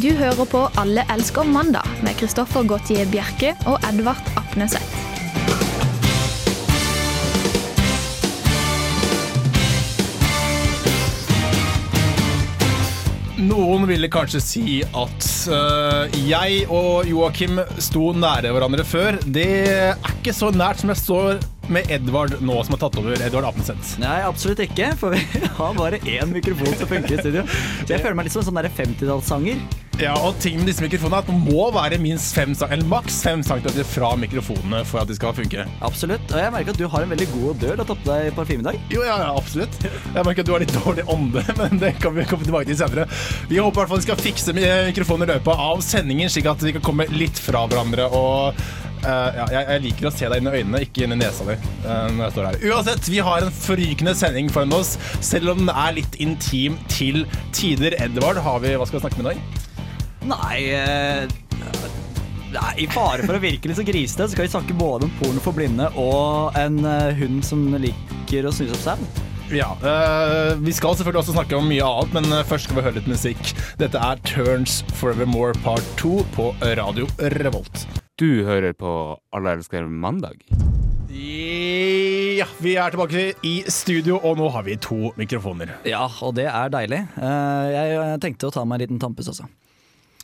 Du hører på Alle elsker mandag med Kristoffer Gautier Bjerke og Edvard Apneseth. Noen ville kanskje si at øh, jeg og Joakim sto nære hverandre før. Det er ikke så nært som jeg står med Edvard nå, som har tatt over. Edvard Apenseth? Nei, absolutt ikke, for vi har bare én mikrofon som funker i studio. Så jeg føler meg litt som en sånn 50-tallssanger. Ja, og tingen med disse mikrofonene er at Man må være minst fem, cm- eller maks fem centimeter fra mikrofonene for at de skal funke. Absolutt. Og jeg merker at du har en veldig god dør Du har tatt på deg parfyme i dag. Jo, ja, ja, absolutt. Jeg merker at du har litt dårlig ånde, men det kan vi komme tilbake til senere. Vi håper i hvert fall vi skal fikse mikrofonene mikrofonen i løpet av sendingen, slik at vi kan komme litt fra hverandre. Og Uh, ja, jeg, jeg liker å se deg inn i øynene, ikke inn i nesa di. Uh. Uansett, vi har en forrykende sending foran oss, selv om den er litt intim til tider. Edvard, har vi, hva skal vi snakke med i dag? Nei eh, Nei, I fare for å virke litt så grisete, så skal vi snakke både om porno for blinde og en eh, hund som liker å snuse opp sau. Ja, øh, Vi skal selvfølgelig også snakke om mye annet, men først skal vi høre litt musikk. Dette er Turns Forevermore Part 2 på Radio Revolt. Du hører på Alle elsker mandag. Ja, vi er tilbake i studio, og nå har vi to mikrofoner. Ja, og det er deilig. Eh, jeg tenkte å ta meg en liten tampes også.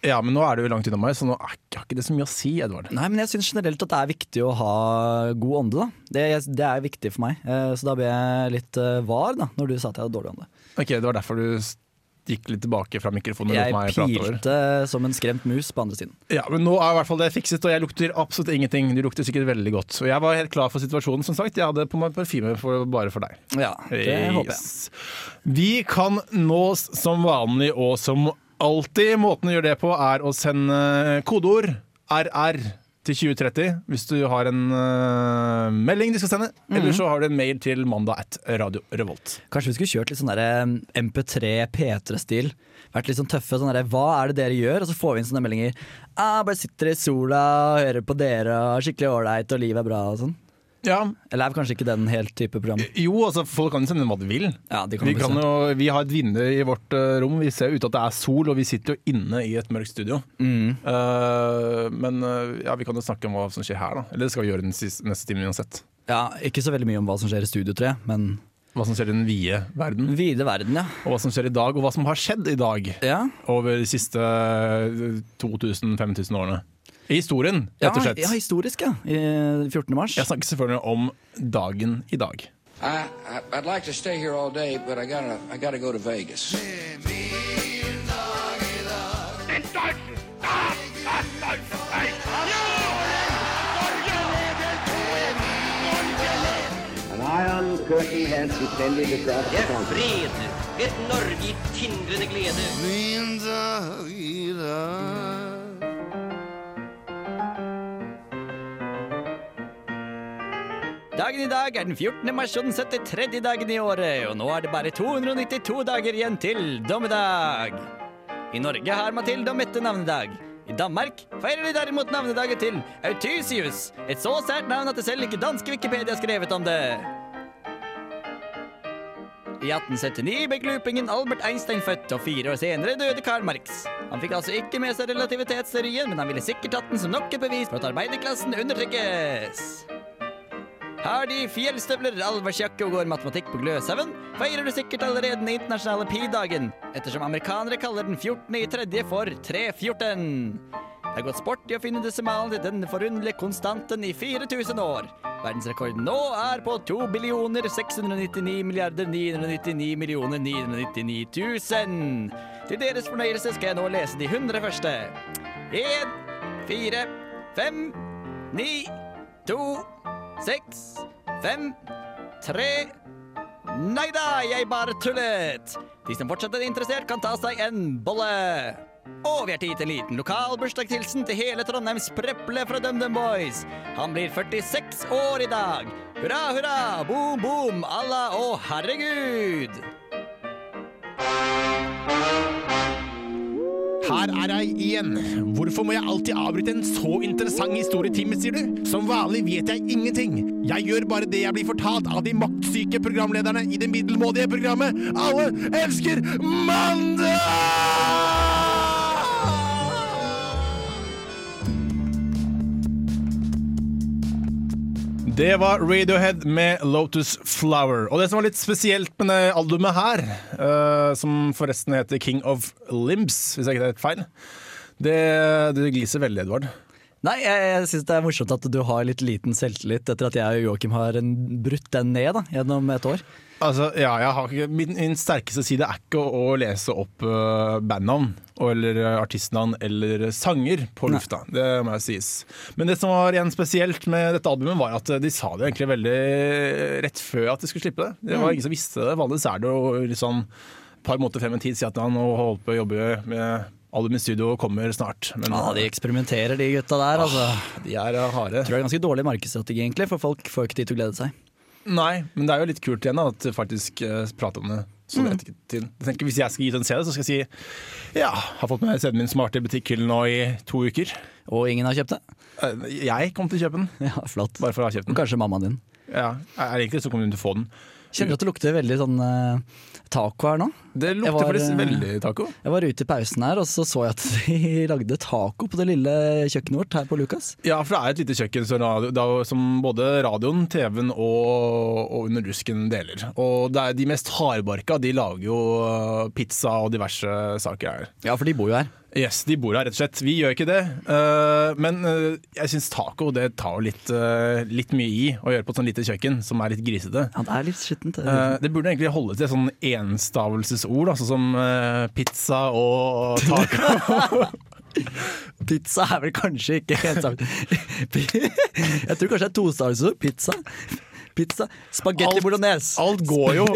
Ja, men nå er du jo langt unna meg, så nå har ikke det så mye å si, Edvard. Nei, men jeg syns generelt at det er viktig å ha god ånde, da. Det, det er viktig for meg. Eh, Så da ble jeg litt eh, var da, når du sa at jeg hadde dårlig ånde. Ok, Det var derfor du gikk litt tilbake fra mikrofonen Jeg pilte som en skremt mus på andre siden. Ja, men nå er i hvert fall det fikset, og jeg lukter absolutt ingenting. Du lukter sikkert veldig godt. Og jeg var helt klar for situasjonen, som sagt. Jeg hadde på meg parfyme bare for deg. Ja, det håper jeg. Vi kan nås som vanlig og som alltid. Måten å gjøre det på er å sende kodeord RR til 2030 hvis du har en uh, melding de skal sende. Mm. Eller så har du en mail til mandag at Radio Revolt. Kanskje vi skulle kjørt litt sånn der MP3 P3-stil. Vært litt sånn tøffe. Sånn der, Hva er det dere gjør? Og så får vi inn sånne meldinger. Ah, bare sitter i sola, og hører på dere, og er skikkelig ålreit, og livet er bra og sånn. Ja, Eller er kanskje ikke den helt type program? jo, altså folk kan jo sende hva de vil. Ja, de kan Vi, kan jo, vi har et vindu i vårt uh, rom. Vi ser ut at det er sol, og vi sitter jo inne i et mørkt studio. Mm. Uh, men uh, ja, vi kan jo snakke om hva som skjer her, da. Eller det skal vi gjøre den siste, neste timen uansett. Ja, ikke så veldig mye om hva som skjer i studio, tror jeg, men Hva som skjer i den vide verden. vide verden, ja. Og hva som skjer i dag, og hva som har skjedd i dag Ja, over de siste 2000-5000 årene. I historien, ja, rett og slett. ja historisk, ja. I 14. mars. Jeg snakker selvfølgelig om dagen i dag. I, I I'd like to stay here all day, but I gotta I gotta go to Vegas. Iron curtain has descended across the Det er fred. Et Norge i tindrende glede. Dagen i dag er den 14. mars og den 73. dagen i året, og nå er det bare 292 dager igjen til dommedag. I Norge har Mathilde og Mette navnedag. I Danmark feirer de derimot navnedagen til Autusius, et så sært navn at det selv ikke danske Wikipedia har skrevet om det. I 1879 ble glupingen Albert Einstein født, og fire år senere døde Karl Marx. Han fikk altså ikke med seg relativitetsteorien, men han ville sikkert tatt den som nok et bevis for at arbeiderklassen undertrykkes. Har de fjellstøvler, allværsjakke og går matematikk på Gløshaugen, feirer du sikkert allerede den internasjonale pi-dagen, ettersom amerikanere kaller den 14. i tredje for 314. Det har gått sport i å finne desimalen til denne forunderlige konstanten i 4000 år. Verdensrekorden nå er på 2 billioner 699 milliarder 999 millioner 999 000. Til deres fornøyelse skal jeg nå lese de 100 første. 1, 4, 5, 9, 2, seks, fem, tre Nei da, jeg bare tullet! De som fortsatt er interessert, kan ta seg en bolle. Og vi har tid til en liten lokal bursdagshilsen til hele Trondheims preple fra DumDum Boys. Han blir 46 år i dag. Hurra, hurra, boom, boom, Allah og herregud! Her er jeg igjen. Hvorfor må jeg alltid avbryte en så interessant historietime, sier du? Som vanlig vet jeg ingenting. Jeg gjør bare det jeg blir fortalt av de maktsyke programlederne i det middelmådige programmet Alle elsker mandag! Det var Radiohead med Lotus Flower. Og det som var litt spesielt med det albumet her, uh, som forresten heter King of Limbs, hvis jeg ikke tar feil, det, det gliser veldig, Edvard. Nei, jeg, jeg syns det er morsomt at du har litt liten selvtillit etter at jeg og Joakim har brutt den ned da, gjennom et år. Altså, ja, jeg har min, min sterkeste side er ikke å, å lese opp uh, bandnavn eller uh, artistnavn eller sanger på lufta. Det må jeg sies. Men det som var igjen spesielt med dette albumet, var at uh, de sa det egentlig veldig rett før at de skulle slippe det. Det var ingen som visste det. Vanligvis er det jo et par måneder frem en tid si at han holdt på å jobbe med album i studio kommer snart. Men Ja, De eksperimenterer, de gutta der. altså. de er uh, harde. Tror det er ganske dårlig markedsstrategi, egentlig, for folk får ikke tid til å glede seg. Nei, men det er jo litt kult igjen da, at faktisk uh, prate om det. Så Mm. er tenker, hvis jeg skal gi ut en CD, så skal jeg si ja, har fått med CD-en min smarte i butikkhyllen nå i to uker. Og ingen har kjøpt det? Eh, Jeg kommer til å kjøpe den, Ja, flott. bare for å ha kjøpt den. Kanskje mammaen din. Ja, er egentlig så kommer hun til å få den. Kjenner du at det lukter veldig sånn uh, taco her nå? Det lukter var, faktisk eh, veldig taco. Jeg var ute i pausen her, og så så jeg at de lagde taco på det lille kjøkkenet vårt her på Lukas. Ja, for det er et lite kjøkken så radio, da, som både radioen, TV-en og, og Under rusken deler. Og det er de mest hardbarka de lager jo uh, pizza og diverse saker her. Ja, for de bor jo her. Yes, de bor her rett og slett. Vi gjør ikke det. Uh, men uh, jeg syns taco det tar litt, uh, litt mye i å gjøre på et sånt lite kjøkken som er litt grisete. Ja, det er litt skittent. det. Det burde egentlig holde til sånn enstavelsesord, da, sånn som uh, pizza og taco. Pizza er vel kanskje ikke helt sant Jeg tror kanskje det er tostavelsesord. Pizza. Pizza. Spagetti Alt- bolognese. Alt går jo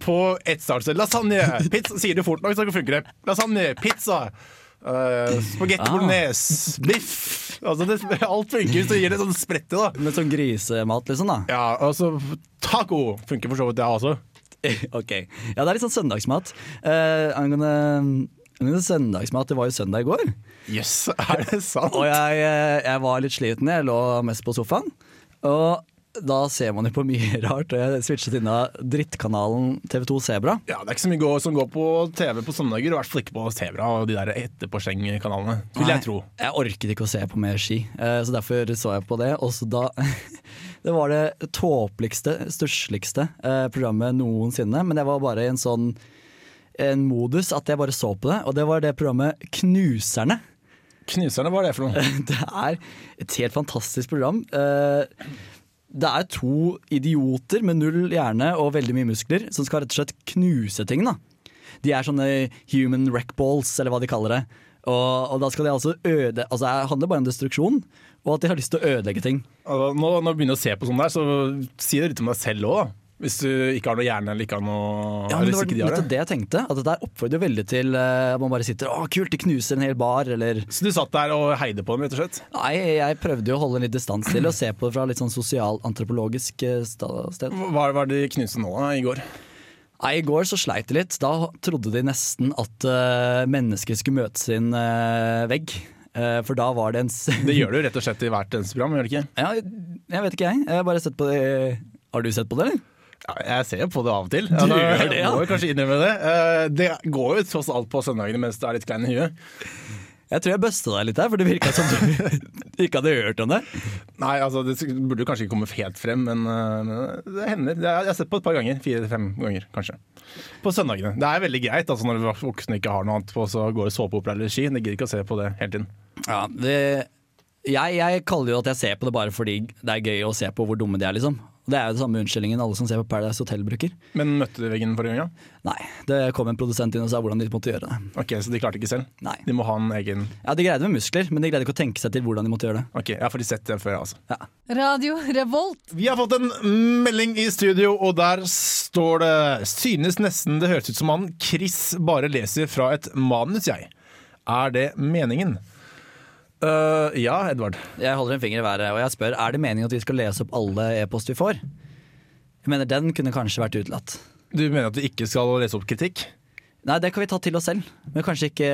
på ettstavelse. Lasagne! Pizza, sier du fort nok, så funker det. Lasagne, pizza, uh, spagetti Ah. bolognese, biff. Altså, det, alt funker hvis du gir det sånn sprette da. Med sånn grisemat, liksom, da. Ja, altså Taco funker for så vidt, det også. Ok. Ja, det er litt sånn søndagsmat. Eh, angående, angående søndagsmat, det var jo søndag i går. Jøss, yes, er det sant? Og jeg, eh, jeg var litt sliten, jeg lå mest på sofaen. Og da ser man jo på mye rart. Og jeg switchet av drittkanalen TV2 Sebra. Ja, Det er ikke så mye gå- som går på TV på søndager, i hvert fall ikke på Sebra og de der etterpåsleng-kanalene, vil jeg tro. Jeg orket ikke å se på mer ski, eh, så derfor så jeg på det. Og så da Det var det tåpeligste, stussligste eh, programmet noensinne. Men jeg var bare i en sånn en modus at jeg bare så på det, og det var det programmet Knuserne. Knuserne, hva er det for noe? Det er et helt fantastisk program. Eh, Det er to idioter med null hjerne og veldig mye muskler som skal rett og slett knuse ting. da. De er sånne human wreckballs, eller hva de kaller det. Og, og da skal de altså øde Altså Det handler bare om destruksjon, og at de har lyst til å ødelegge ting. Altså, nå, når du begynner å se på sånn der, så si det litt om deg selv òg, da. Hvis du ikke har noe hjerne eller ikke har noe Ja, men Det var ikke de nettopp det jeg tenkte. At dette oppfordrer jo veldig til eh, at man bare sitter Å, kult, de knuser en hel bar, eller Så du satt der og heide på dem, rett og slett? Nei, jeg prøvde jo å holde en litt distanse til og se på det fra litt sånn sosialantropologisk eh, sted. Hva var det de knuste nå da, i går? Nei, I går så sleit de litt. Da trodde de nesten at uh, mennesker skulle møte sin uh, vegg. Uh, for da var det en Det gjør du rett og slett i hvert eneste program, gjør det ikke? ja, Jeg vet ikke, jeg. Jeg har bare sett på det Har du sett på det, eller? Ja, jeg ser jo på det av og til. Ja, Du da- gjør det, ja. Må jo kanskje innrømme det. Eh, Det går jo tross alt på søndagene mens du er litt klein i huet. Jeg tror jeg busta deg litt her, for det virka som du ikke hadde hørt om det. Nei, altså det burde kanskje ikke komme helt frem, men, eh, men det hender. Er, jeg har sett på et par ganger. Fire-fem ganger, kanskje. På søndagene. Det er veldig greit altså når voksne ikke har noe annet på, så går det såpeopera eller ski. Det gidder ikke å se på det hele tiden. Ja, det jeg, jeg kaller jo at jeg ser på det bare fordi det er gøy å se på hvor dumme de er, liksom. Det er jo det samme unnskyldningen alle som ser på Paradise Hotel bruker. Men møtte du veggen forrige gang? Ja? Nei, det kom en produsent inn og sa hvordan de måtte gjøre det. Ok, Så de klarte ikke selv? Nei. De må ha en egen Ja, De greide med muskler, men de greide ikke å tenke seg til hvordan de måtte gjøre det. Ok, jeg har faktisk sett det før, altså. Ja. Radio Revolt. Vi har fått en melding i studio, og der står det Synes nesten det høres ut som han Chris bare leser fra et manus, jeg. Er det meningen? Øh, ja, Edvard. Jeg holder en finger i været og jeg spør er det meningen at vi skal lese opp alle e-post vi får. Jeg mener Den kunne kanskje vært utelatt. Du mener at du ikke skal lese opp kritikk? Nei, det kan vi ta til oss selv, men kanskje ikke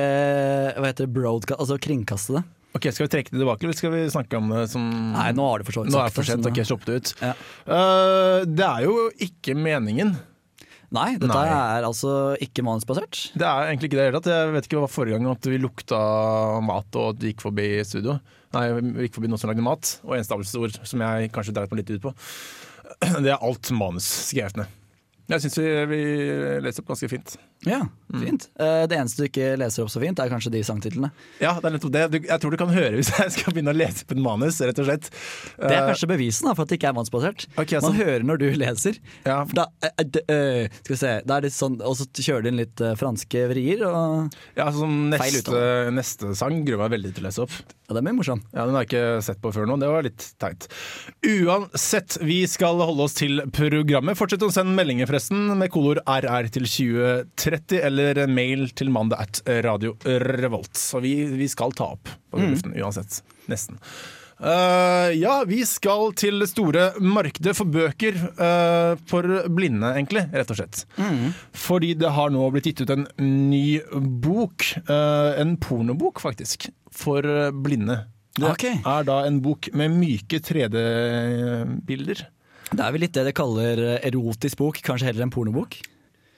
hva heter det, broadcast, altså kringkaste det. Ok, Skal vi trekke det tilbake, eller skal vi snakke om det som Nei, nå har du for så vidt Nå er det sagt for sent. Ok, slopp det ut. Ja. Uh, det er jo ikke meningen. Nei, dette Nei. er altså ikke manusbasert. Det er egentlig ikke det hele tatt. Jeg vet ikke hva forrige gang at vi lukta mat og at vi gikk forbi studio. Nei, vi gikk forbi noen som lagde mat, og enstavelsesord som jeg kanskje dreit meg litt ut på. Det er alt manus skrevet ned. Jeg syns vi, vi leser opp ganske fint. Ja, Mm. fint. Eh, Det eneste du ikke leser opp så fint, er kanskje de sangtitlene. Ja, det er nettopp det. Du, jeg tror du kan høre hvis jeg skal begynne å lese på en manus, rett og slett. Det er Eh, kanskje bevisen for at det ikke er mannsbasert. Ok, Man sånn. hører når du leser. Ja. Da, eh, skal vi se, da er det sånn, Og så kjører du inn litt franske vrier, og Ja, altså, Feil neste, neste sang gruer meg veldig til å lese opp. ja, det er mye morsom. Ja, Den har jeg ikke sett på før nå, det var litt teit. Uansett, vi skal holde oss til programmet. Fortsett å sende meldinger forresten med kolor RR til 2030, eller mail til mandag at Radio Revolt. Så vi, vi skal ta opp på luften uansett. Nesten. Uh, ja, vi skal til det store markedet for bøker uh, for blinde, egentlig, rett og slett. Fordi det har nå blitt gitt ut en ny bok, Uh, en pornobok faktisk, for eh, blinde. Det okay. er da en bok med myke 3D-bilder. Det er vel litt det det kaller eh, erotisk bok, kanskje heller en pornobok.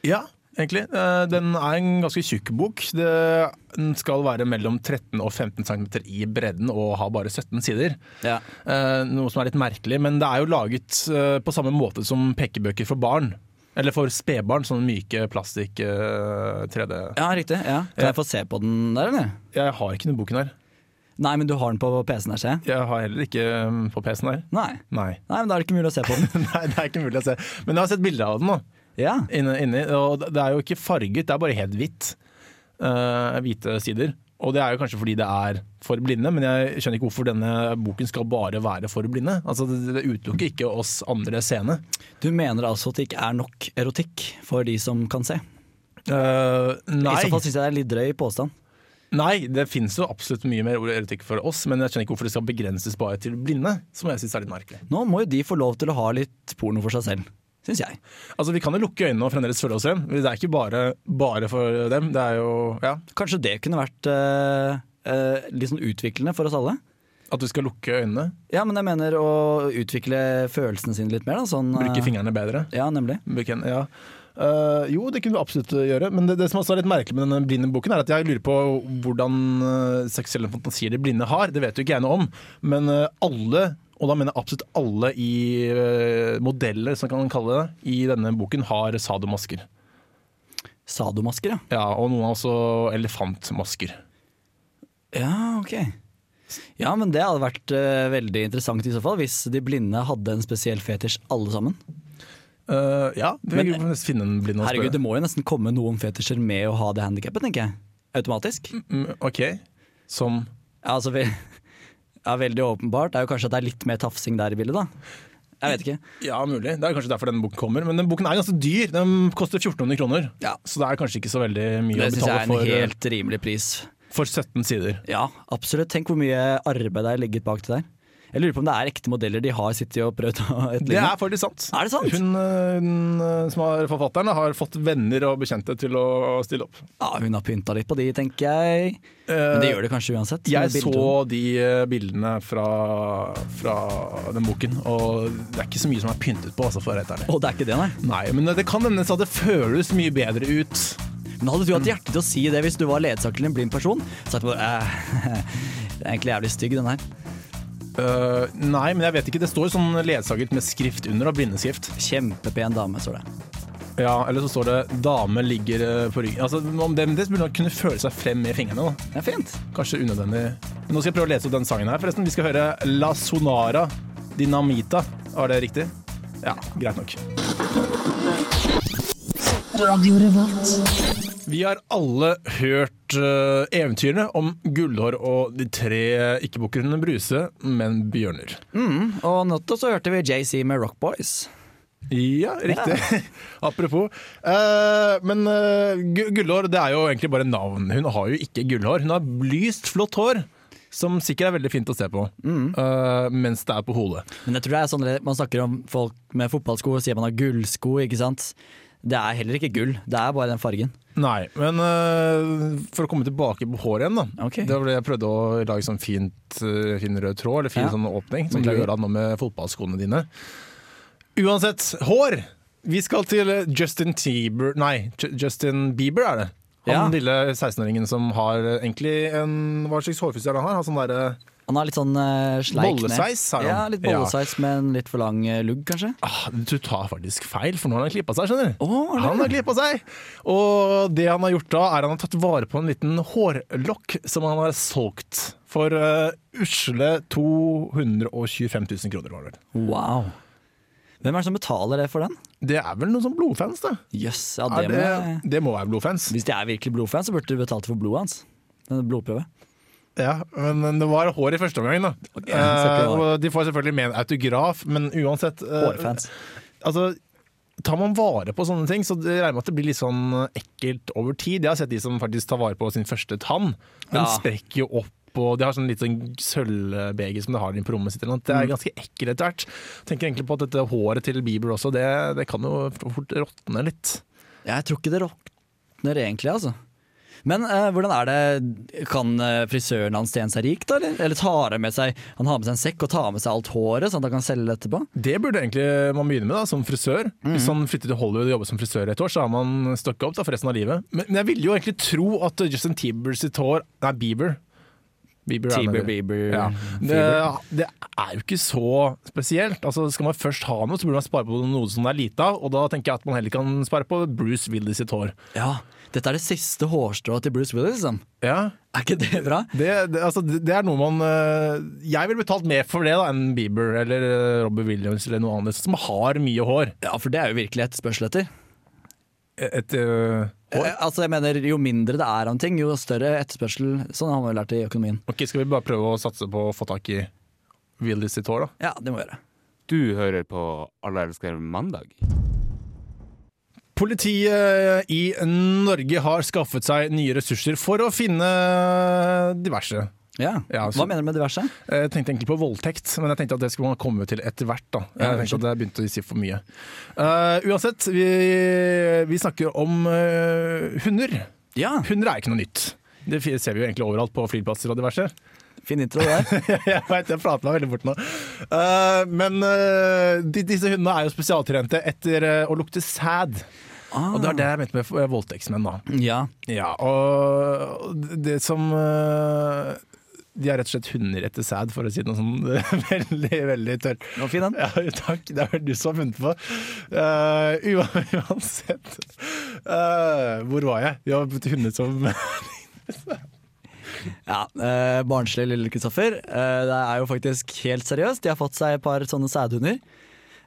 Ja, egentlig. Eh, Den er en ganske tjukk bok. Den skal være mellom 13 og 15 cm i bredden og ha bare 17 sider. Ja. Eh, Noe som er litt merkelig, men det er jo laget eh, på samme måte som pekebøker for barn. Eller for spedbarn, sånne myke plastikk eh, 3D. ja, riktig. Ja. Kan jeg få se på den der, eller? Jeg har ikke den boken her. Nei, men du har den på PC-en her, ser jeg. Jeg har heller ikke um, på PC-en her. Nei. Nei. Nei, men da er det ikke mulig å se på den. Nei, det er ikke mulig å se. Men jeg har sett bilder av den nå. Ja. Inne, inne, og det er jo ikke farget, det er bare helt hvitt. Uh, hvite sider. Og det er jo kanskje fordi det er for blinde, men jeg skjønner ikke hvorfor denne boken skal bare være for blinde. Altså, det, utelukker ikke oss andre seende. Du mener altså at det ikke er nok erotikk for de som kan se? Uh, nei. I så fall syns jeg det er litt drøy påstand. nei, det finnes jo absolutt mye mer erotikk for oss, men jeg skjønner ikke hvorfor det skal begrenses bare til blinde, som jeg syns er litt merkelig. Nå må jo de få lov til å ha litt porno for seg selv, syns jeg. Altså, Vi kan jo lukke øynene og fremdeles følge oss igjen. Det er ikke bare, bare for dem. Det er jo ja, Kanskje det kunne vært uh, uh, litt sånn utviklende for oss alle? at du skal lukke øynene. Ja, men jeg mener å utvikle følelsene sine litt mer. Da, sånn, uh, Bruke fingrene bedre. Ja, nemlig. Bruke ja. Uh, jo, det kunne vi absolutt gjøre, men det, det som også er litt merkelig med denne blinde boken, er at jeg lurer på hvordan uh, seksuelle fantasier de blinde har. Det vet jo ikke jeg noe om, men uh, alle, og da mener jeg absolutt alle i uh, modeller, som kan kalle det, i denne boken har sadomasker. Sadomasker, ja. Ja, og noen har også elefantmasker. Ja, ok. Ja, men det hadde vært uh, veldig interessant i så fall, hvis de blinde hadde en spesiell fetisj alle sammen. Uh, ja, vi Men- kan nesten finne en blind Herregud, det må jo nesten komme noen fetisjer med å ha det handikappet, tenker jeg. Automatisk. Mm, ok, som Ja, altså, ve ja, veldig åpenbart. Det er jo kanskje at det er litt mer tafsing der i bildet, da. Jeg vet ikke. Ja, mulig. Det er kanskje derfor denne boken kommer. Men den boken er ganske dyr. Den koster 1400 kroner. Ja. Så det er kanskje ikke så veldig mye Det å syns jeg er en eh, helt rimelig pris. for 17 sider. Ja, absolutt. Tenk hvor mye arbeid det er ligget bak det der. Jeg lurer på om det er ekte modeller de har sittet og prøvd å Det er faktisk sant. Er det sant? Hun, eh, hun eh, som er forfatteren, har fått venner og bekjente til å stille opp. Ja, hun har pynta litt på de, tenker jeg. Men det gjør det kanskje uansett. Jeg så de eh, bildene fra, fra den boken, og det er ikke så mye som er pyntet på, altså, for å være helt det er ikke det, nei. Nei, men det kan hende at det føles mye bedre ut. Men hadde du hatt hjerte til å si det hvis du var ledsager til en blind person? Så jeg bare, eh, Det er egentlig jævlig stygg, den her. Eh, nei, men jeg vet ikke. Det står sånn ledsaget med skrift under, og blindeskrift. Kjempepen dame, står det. Ja, eller så står det 'dame ligger eh, på ryggen'. Altså, om det, det burde nok kunne føle seg frem med fingrene. da. Det er fint. Kanskje unødvendig. Men nå skal jeg prøve å lese opp den sangen her. Forresten, Vi skal høre La Sonara Dinamita. Var det riktig? Ja, greit nok. Vi har alle hørt uh, eventyrene om Gullhår og de tre ikke-bukkene Bruse, men bjørner. Og nettopp så hørte vi JC med Rock Boys. Ja, riktig. Apropos. Uh, men uh, Gullhår det er jo egentlig bare navn. Hun har jo ikke gullhår. Hun har lyst, flott hår. Som sikkert er veldig fint å se på, eh, mens det er på hodet. Men jeg tror det er sånn man snakker om folk med fotballsko og sier man har gullsko, ikke sant. Det er heller ikke gull, det er bare den fargen. Nei, men uh, for å komme tilbake på håret igjen, da. Okay. Det var det jeg prøvde å lage sånn fint, uh, fin rød tråd, eller fin Ja. sånn åpning, som du gjør nå med fotballskoene dine. Uansett, hår! Vi skal til Justin Tieber Nei, Justin Bieber er det. Han Ja. lille 16-åringen som har eh, egentlig en Hva slags hårfrisyre han har? Han sånn derre Han har litt sånn uh, sleik. Bollesveis har han. Ja, litt bollesveis med en litt for lang uh, lugg, kanskje. ah, Du tar faktisk feil, for nå har han klippa seg, skjønner du. Er han har klippa seg! Og det han har gjort da, er han har tatt vare på en liten hårlokk som han har solgt for uh, usle 225 000 kroner. Var det. vel. Wow. Hvem er det som betaler det for den? det er vel noen sånn blodfans, det. Yes, ja, det det, må det må være blodfans. Hvis de er virkelig blodfans, så burde du betalt for blodet hans. Denne blodprøve. Ja, men det var hår i første omgang, da. Okay, Eh, de får selvfølgelig med en autograf, men uansett eh, Hårfans. Altså, tar man vare på sånne ting, så det regner med at det blir litt sånn ekkelt over tid. Jeg har sett de som faktisk tar vare på sin første tann. Den Ja. sprekker jo opp, og de har sånn litt sånn sølvbeger som de har i på rommet sitt. Det er Mm. ganske ekkelt etter hvert. Tenker egentlig på at dette håret til Bieber også, det, det kan jo fort råtne litt. Jeg tror ikke det råtner egentlig, altså. Men eh, hvordan er det Kan eh, frisøren hans tjene seg rik, da? Eller, eller tar han med seg Han har med seg en sekk og tar med seg alt håret, sånn at han kan selge det etterpå? Det burde egentlig man begynne med da, som frisør. Mm. Hvis han flytter til Hollywood og jobber som frisør et år, så har man stokka opp da, for resten av livet. Men, men jeg ville jo egentlig tro at Justin Tieber sitt hår Nei, Bieber. Bieber, er Tiber. Bieber, Ja. Det, det er jo ikke så spesielt. Altså, skal man først ha noe, så burde man spare på noe som det er lite av. Og da tenker jeg at man heller kan spare på Bruce Willis sitt hår. Ja, dette er det siste hårstrået til Bruce Willis, liksom. Ja, Er ikke det bra? det, det, altså, det er noe man øh, Jeg ville betalt mer for det da enn Bieber eller øh, Robbie Williams eller noe annet som har mye hår. Ja, for det er jo virkelig et spørsel etter. Et, øh, hår. Eh, Altså, jeg mener, Jo mindre det er om ting, jo større etterspørsel. Sånn har man jo lært i økonomien. Ok, Skal vi bare prøve å satse på å få tak i Willis sitt hår, da? Ja, det må vi gjøre. Du hører på Alle elsker mandag. Politiet i Norge har skaffet seg nye ressurser for å finne diverse. Ja, Ja, Hva mener du med diverse? Jeg tenkte egentlig på voldtekt, men jeg tenkte at det skulle man komme til etter hvert. da. Jeg tenkte at det begynte å si for mye. Uh, uansett, vi, vi snakker om uh, hunder. Ja, Hunder er ikke noe nytt. Det ser vi jo egentlig overalt på flyplasser og diverse. fin intro der. jeg vet, jeg prater meg veldig bort nå. Uh, men eh, de, disse hundene er jo spesialtrente etter eh, å lukte sæd. Ah. Og det er det jeg mente med eh, voldtektsmenn, da. Ja, Ja, og det som eh, De har rett og slett hunder etter sæd, for å si noe sånn veldig, veldig tørt. Nå fin den. Ja, takk. Det er vel du som har funnet på. Uh, uansett. uh, hvor var jeg? Har hunder som Ja, eh, Barnslig lille Kristoffer. Eh, det er jo faktisk helt seriøst. De har fått seg et par sånne sædhunder.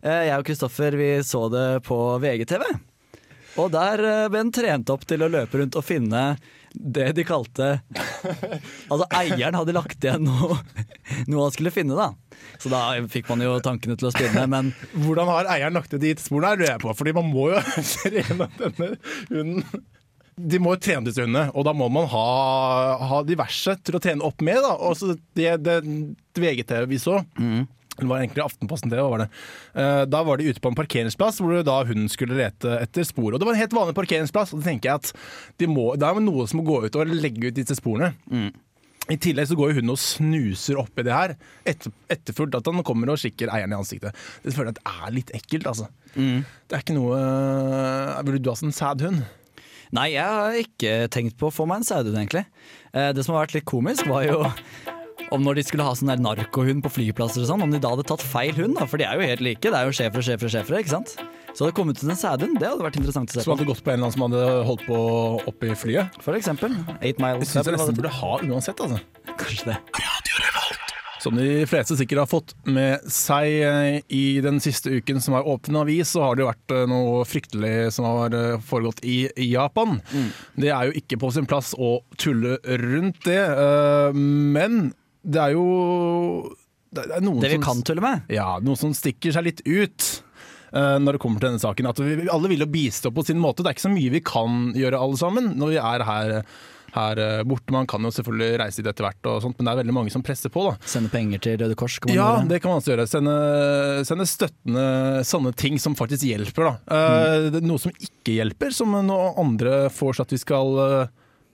Eh, jeg og Kristoffer vi så det på VGTV. Og der eh, ble den trent opp til å løpe rundt og finne det de kalte Altså eieren hadde lagt igjen noe, noe han skulle finne, da. Så da fikk man jo tankene til å spinne, men Hvordan har eieren lagt ut de sporene lurer jeg på. Fordi man må jo trene denne hunden. De må jo trene disse hundene, og da må man ha, ha diverse til å trene opp med. Da. Og så det, det, det VGTV vi så, det var egentlig Aftenposten TV, var det. Eh, Da var de ute på en parkeringsplass hvor da hun skulle lete etter spor. Og det var en helt vanlig parkeringsplass, og da tenker jeg at de må, det er noe som må gå ut og legge ut disse sporene. I tillegg så går hun og snuser oppi det her, etter, etterfulgt at han kommer og skikker eieren i ansiktet. Det føler jeg at er litt ekkelt, altså. Det er ikke noe Ville du hatt en sæd hund? Nei, jeg har ikke tenkt på å få meg en sædhund, egentlig. Eh, Det som har vært litt komisk, var jo om når de skulle ha sånn der narkohund på flyplasser og sånn, om de da hadde tatt feil hund, da, for de er jo helt like. Det er jo schæfere, schæfere, schæfere, ikke sant? Så hadde det kommet ut en sædhund, det hadde vært interessant å se Som hadde gått på en eller annen som hadde holdt på oppi flyet? For eksempel. Eight Mile Det syns jeg nesten burde ha uansett, altså. Kanskje det. Som de fleste sikkert har fått med seg eh, i den siste uken som er åpen avis, så har det jo vært eh, noe fryktelig som har eh, foregått i Japan. Det er jo ikke på sin plass å tulle rundt det, men det er jo Det er noen Det vi som kan tulle med. Ja, noe som stikker seg litt ut eh, når det kommer til denne saken. At vi, alle vil jo bistå på sin måte. Det er ikke så mye vi kan gjøre alle sammen når vi er her, her eh, borte. Man kan jo selvfølgelig reise dit etter hvert, og sånt, men det er veldig mange som presser på. da. Sende penger til Røde Kors. Kan man Ja, gjøre. det kan man også gjøre. Sende, sende støttende sånne ting som faktisk hjelper. Da. Eh, er noe som ikke hjelper, som noe andre får seg at vi skal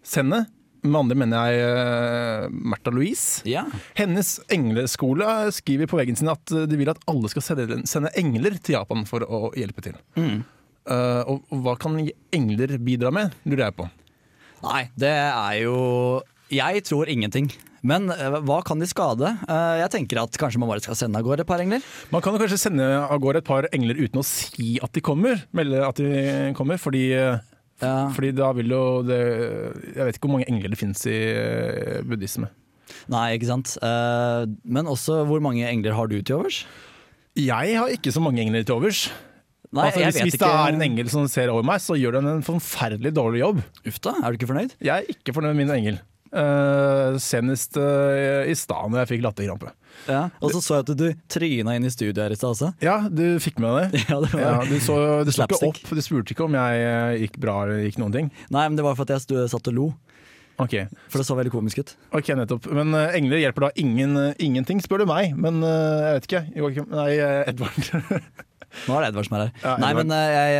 sende. Med andre mener jeg uh, Märtha Louise. Ja. Hennes engleskole skriver på veggen sin at eh, de vil at alle skal sende, engler til Japan for å hjelpe til. Mm. Uh, og, hva kan engler bidra med, lurer jeg på. Nei, det er jo Jeg tror ingenting. Men eh, hva kan de skade? Eh, jeg tenker at kanskje man bare skal sende av gårde et par engler. Man kan jo kanskje sende av gårde et par engler uten å si at de kommer. Melde at de kommer, fordi, eh, Ja. fordi da vil jo det Jeg vet ikke hvor mange engler det finnes i eh, buddhisme. Nei, ikke sant. Eh, Men også hvor mange engler har du til overs? Jeg har ikke så mange engler til overs. Nei, altså, hvis, vet hvis det er en engel som ser over meg, så gjør den en forferdelig dårlig jobb. Uff da, er du ikke fornøyd? Jeg er ikke fornøyd med min engel. Eh, senest uh, i stad da jeg fikk latterkrampe. Ja. Og så så jeg at du tryna inn i studio her i stad også. Ja, du fikk med det. Ja, det var Ja, du så, du ikke opp, du spurte ikke om jeg eh, gikk bra eller gikk noen ting. Nei, men det var for at jeg stod, satt og lo. Ok, For det så veldig komisk ut. ok, nettopp. Men uh, engler hjelper da ingen, uh, ingenting, spør du meg. Men uh, jeg vet ikke. Joakim- Nei, Edvard. Nå er det Edvard som er her. Ja, Nei, men jeg,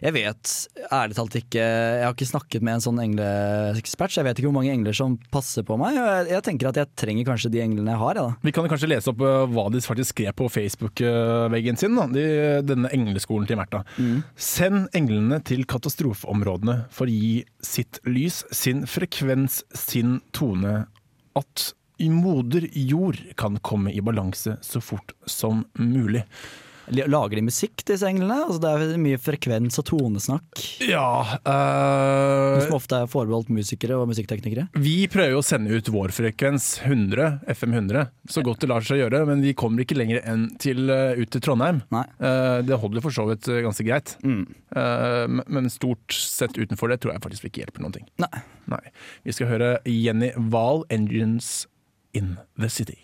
jeg vet ærlig talt ikke Jeg har ikke snakket med en sånn engleekspert, så jeg vet ikke hvor mange engler som passer på meg. Jeg, jeg tenker at jeg trenger kanskje de englene jeg har. Jeg, da. Vi kan kanskje lese opp eh, hva de faktisk skrev på Facebook-veggen sin. Da. De, denne engleskolen til Märtha. Send englene til katastrofeområdene for å gi sitt lys, sin frekvens, sin tone. At moder jord kan komme i balanse så fort som mulig. Lager de musikk, disse englene? Altså, det er mye frekvens og tonesnakk. Ja eh, Som ofte er forbeholdt musikere og musikkteknikere. Vi prøver jo å sende ut vår frekvens, 100, FM 100, så godt det lar seg gjøre. Men vi kommer ikke lenger enn til, eh, ut til Trondheim. Eh, det holder for så vidt ganske greit. Mm. Uh, men- men stort sett utenfor det tror jeg faktisk ikke hjelper noen ting. Nei. Nei. Vi skal høre Jenny Wahl, 'Engines in the City'.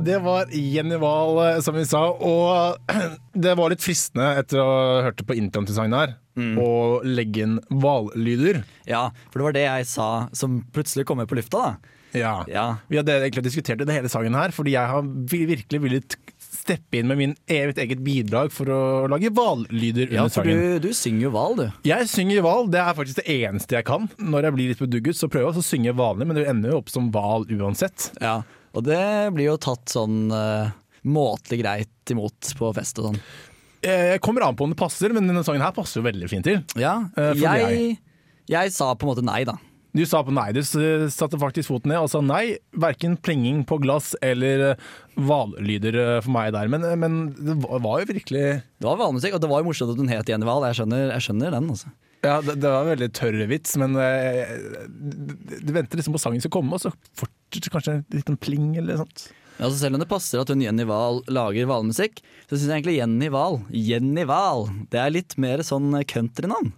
Det var Jenny Wahl, eh, som vi sa. Og det var litt fristende, etter å ha hørt på introdesignet her, å legge inn hvallyder. Ja, for det var det jeg sa som plutselig kom med på lufta, da. Ja. Ja. Vi hadde egentlig diskutert det hele sangen her, fordi jeg har virkelig villet steppe inn med min evig eget bidrag for å lage hvallyder Ja, under for sangen. du, du synger jo hval, du. Jeg synger hval, det er faktisk det eneste jeg kan. Når jeg blir litt bedugget, så prøver jeg å synge vanlig, men det ender jo opp som hval uansett. Ja. Og det blir jo tatt sånn uh, måtelig greit imot på fest og sånn. Jeg kommer an på om det passer, men denne sangen her passer jo veldig fint til. Ja, Eh, for jeg, jeg sa på en måte nei, da. Du sa på nei, du satte faktisk foten ned og sa nei. Verken plinging på glass eller eh, hvallyder eh, for meg der. Men, men det var var jo virkelig Det var hvalmusikk, og det var jo morsomt at hun het Jenny Wahl. Jeg jeg skjønner den, altså. Ja, det, det var en veldig tørr vits, men eh, du, venter liksom på sangen skal komme, og så fortsetter kanskje en liten pling eller noe sånt. Altså Selv om det passer at hun Jenny Wahl lager hvalmusikk, så syns jeg egentlig Jenny Wahl Jenny Wahl, det er litt mer sånn countrynavn.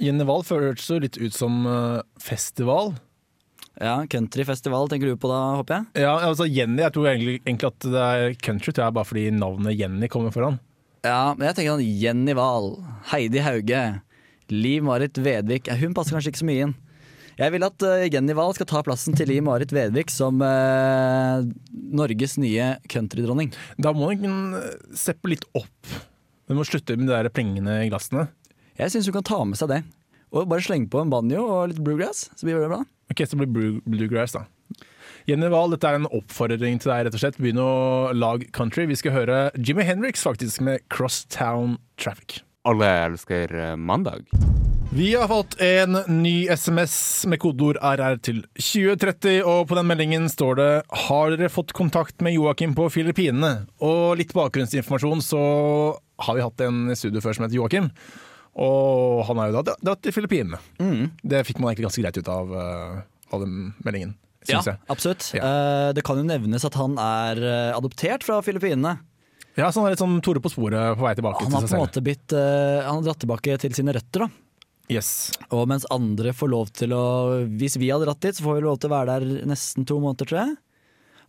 Jenny Wahl føles jo litt ut som eh, festival. Ja, countryfestival tenker du på da, håper jeg? Ja, altså Jenny, jeg tror egentlig, egentlig at det er country, tror jeg bare fordi navnet Jenny kommer foran. Ja, men jeg tenker sånn Jenny Wahl, Heidi Hauge, Liv Marit Vedvik Hun passer kanskje ikke så mye inn. Jeg vil at eh, Jenny Wahl skal ta plassen til Liv Marit Vedvik som eh, Norges nye countrydronning. Da må hun steppe litt opp. Hun må slutte med de der plengende glassene. Jeg syns hun kan ta med seg det. Og bare slenge på en banjo og litt bluegrass, så blir det bra. Ok, så blir blue, bluegrass, da. Jenny Wahl, dette er en oppfordring til deg, rett og slett. Begynn å lage country. Vi skal høre Jimmy Henriks faktisk med Crosstown Traffic. Alle elsker eh, mandag. Vi har fått en ny SMS med kodeord RR til 2030, og på den meldingen står det 'Har dere fått kontakt med Joakim på Filippinene?' Og litt bakgrunnsinformasjon, så har vi hatt en i studio før som heter Joakim. Og han er jo da dratt til Filippinene. Det fikk man egentlig ganske greit ut av, eh, av den meldingen, syns jeg. absolutt. Ja. Eh, det kan jo nevnes at han er adoptert fra Filippinene. Ja, så han er litt sånn Tore på sporet på vei tilbake Han har på en måte blitt uh, Han har dratt tilbake til sine røtter, da. Yes. Og mens andre får lov til å Hvis vi hadde dratt dit, så får vi lov til å være der nesten to måneder, tror jeg.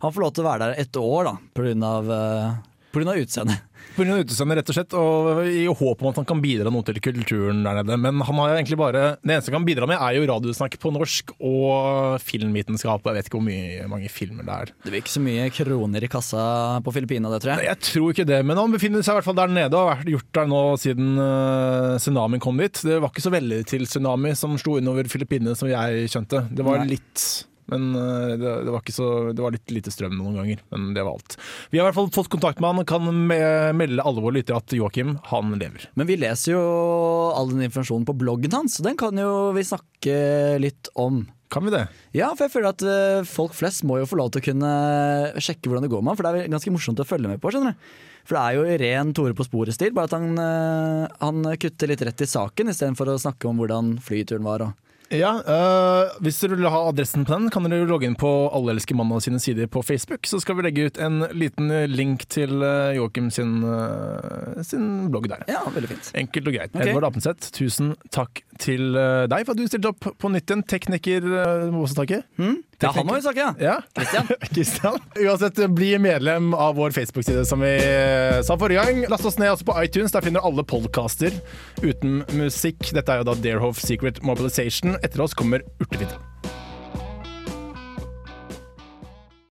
Han får lov til å være der et år, da, grunn av eh, Pga. utseendet. Av utseendet, rett og slett, og i håp om at han kan bidra noe til kulturen der nede. Men han har egentlig bare Det eneste han kan bidra med, er jo radiosnakk på norsk og filmvitenskap. Jeg vet ikke hvor mye, mange filmer det er. Det blir ikke så mye kroner i kassa på Filippinene, det tror jeg. Jeg tror ikke det, men han befinner seg i hvert fall der nede og har vært- gjort der nå siden uh, tsunamien kom dit. Det var ikke så veldig til tsunami som slo innover Filippinene, som jeg skjønte. Det var Nei. litt men uh, det, det, var så, det var litt lite strøm noen ganger, men det var alt. Vi har i hvert fall fått kontakt med han og kan melde alle våre lyttere at Joakim, han lever. Men vi leser jo all den informasjonen på bloggen hans, så den kan jo vi snakke litt om. Kan vi det? Ja, for jeg føler at eh, folk flest må jo få lov til å kunne sjekke hvordan det går med ham, for det er ganske morsomt å følge med på, skjønner du. For det er jo ren Tore på sporet-stil, bare at han, eh, han kutter litt rett i saken istedenfor å snakke om hvordan flyturen var. Og. Ja, øh, Hvis dere vil ha adressen på den, kan dere logge inn på Alle elsker mandag sine sider på Facebook. Så skal vi legge ut en liten link til øh, Joakim sin, sin blogg der. Ja, veldig fint. Enkelt og greit. Okay. Edvard Apenseth, tusen takk til deg for at du stilte opp på nytt igjen. Tekniker må også takke. Ja, han må vi snakke, ja. Ja. Kristian. Uansett, bli medlem av vår Facebook-side, som vi eh, sa forrige gang. Last oss ned også på iTunes. Der finner du alle podkaster uten musikk. Dette er jo da Darehoff Secret Mobilization. Etter oss kommer Urtefitte.